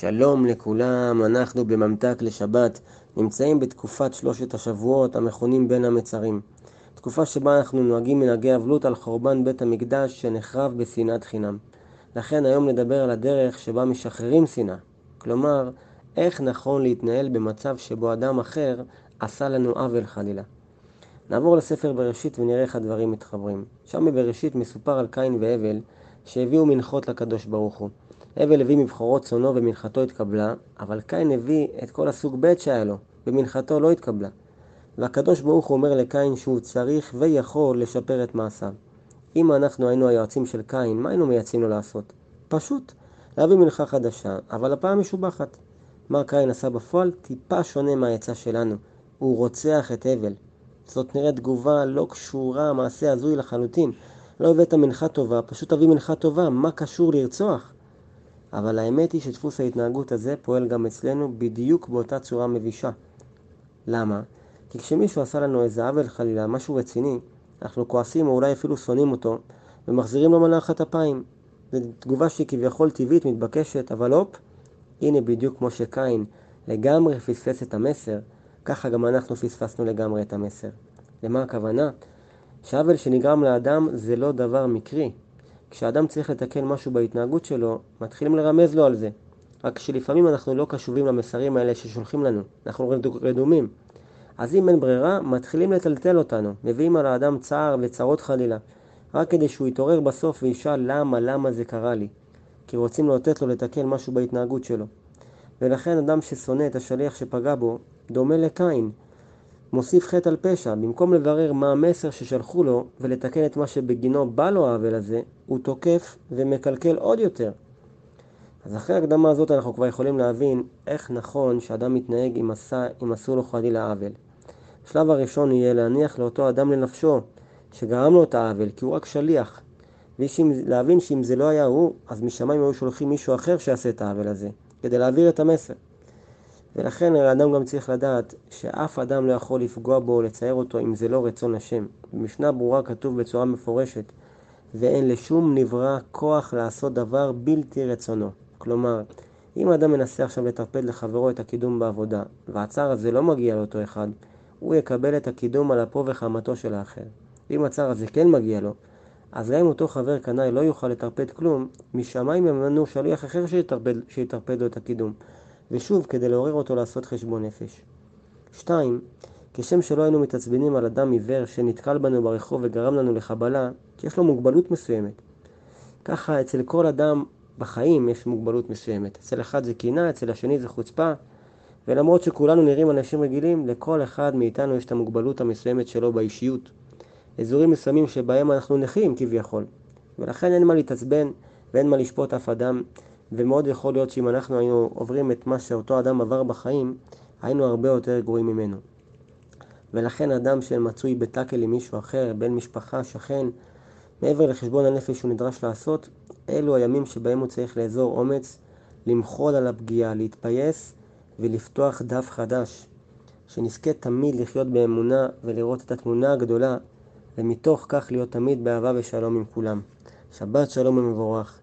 שלום לכולם, אנחנו בממתק לשבת נמצאים בתקופת שלושת השבועות המכונים בין המצרים. תקופה שבה אנחנו נוהגים מנהגי אבלות על חורבן בית המקדש שנחרב בשנאת חינם. לכן היום נדבר על הדרך שבה משחררים שנאה. כלומר, איך נכון להתנהל במצב שבו אדם אחר עשה לנו עוול חלילה. נעבור לספר בראשית ונראה איך הדברים מתחברים. שם בבראשית מסופר על קין והבל שהביאו מנחות לקדוש ברוך הוא. הבל הביא מבחורות צונו ומנחתו התקבלה, אבל קין הביא את כל הסוג ב' שהיה לו, ומנחתו לא התקבלה. והקדוש ברוך הוא אומר לקין שהוא צריך ויכול לשפר את מעשיו. אם אנחנו היינו היועצים של קין, מה היינו מייעצים לו לעשות? פשוט, להביא מנחה חדשה, אבל הפעם משובחת. מה קין עשה בפועל? טיפה שונה מהעצה שלנו. הוא רוצח את הבל. זאת נראית תגובה לא קשורה, מעשה הזוי לחלוטין. לא הבאת מנחה טובה, פשוט תביא מנחה טובה, מה קשור לרצוח? אבל האמת היא שדפוס ההתנהגות הזה פועל גם אצלנו בדיוק באותה צורה מבישה. למה? כי כשמישהו עשה לנו איזה עוול חלילה, משהו רציני, אנחנו כועסים או אולי אפילו שונאים אותו, ומחזירים לו מנחת אפיים. זו תגובה שהיא כביכול טבעית, מתבקשת, אבל הופ, הנה בדיוק כמו שקין לגמרי פספס את המסר, ככה גם אנחנו פספסנו לגמרי את המסר. למה הכוונה? שעוול שנגרם לאדם זה לא דבר מקרי, כשאדם צריך לתקן משהו בהתנהגות שלו, מתחילים לרמז לו על זה. רק שלפעמים אנחנו לא קשובים למסרים האלה ששולחים לנו, אנחנו רדומים. אז אם אין ברירה, מתחילים לטלטל אותנו, מביאים על האדם צער וצרות חלילה, רק כדי שהוא יתעורר בסוף וישאל למה, למה זה קרה לי. כי רוצים לתת לו לתקן משהו בהתנהגות שלו. ולכן אדם ששונא את השליח שפגע בו, דומה לקין, מוסיף חטא על פשע. במקום לברר מה המסר ששלחו לו ולתקן את מה שבגינו בא לו העוול הזה, הוא תוקף ומקלקל עוד יותר. אז אחרי ההקדמה הזאת אנחנו כבר יכולים להבין איך נכון שאדם מתנהג אם, עשה, אם עשו לו חלילה עוול. השלב הראשון יהיה להניח לאותו אדם לנפשו שגרם לו את העוול, כי הוא רק שליח. ולהבין שאם זה לא היה הוא, אז משמיים היו שולחים מישהו אחר שיעשה את העוול הזה, כדי להעביר את המסר. ולכן האדם גם צריך לדעת שאף אדם לא יכול לפגוע בו או לצייר אותו אם זה לא רצון השם. במשנה ברורה כתוב בצורה מפורשת ואין לשום נברא כוח לעשות דבר בלתי רצונו. כלומר, אם האדם מנסה עכשיו לטרפד לחברו את הקידום בעבודה והצער הזה לא מגיע לאותו אחד, הוא יקבל את הקידום על אפו וחמתו של האחר. אם הצער הזה כן מגיע לו, אז גם אם אותו חבר קנאי לא יוכל לטרפד כלום, משמיים ימנו שליח אחר שיטרפד, שיטרפד לו את הקידום. ושוב כדי לעורר אותו לעשות חשבון נפש. 2. כשם שלא היינו מתעצבנים על אדם עיוור שנתקל בנו ברחוב וגרם לנו לחבלה, כי יש לו מוגבלות מסוימת. ככה אצל כל אדם בחיים יש מוגבלות מסוימת. אצל אחד זה קינה, אצל השני זה חוצפה, ולמרות שכולנו נראים אנשים רגילים, לכל אחד מאיתנו יש את המוגבלות המסוימת שלו באישיות. אזורים מסוימים שבהם אנחנו נכים כביכול. ולכן אין מה להתעצבן ואין מה לשפוט אף אדם, ומאוד יכול להיות שאם אנחנו היינו עוברים את מה שאותו אדם עבר בחיים, היינו הרבה יותר גרועים ממנו. ולכן אדם שמצוי בטאקל עם מישהו אחר, בן משפחה, שכן, מעבר לחשבון הנפש שהוא נדרש לעשות, אלו הימים שבהם הוא צריך לאזור אומץ, למחול על הפגיעה, להתפייס ולפתוח דף חדש. שנזכה תמיד לחיות באמונה ולראות את התמונה הגדולה, ומתוך כך להיות תמיד באהבה ושלום עם כולם. שבת שלום ומבורך.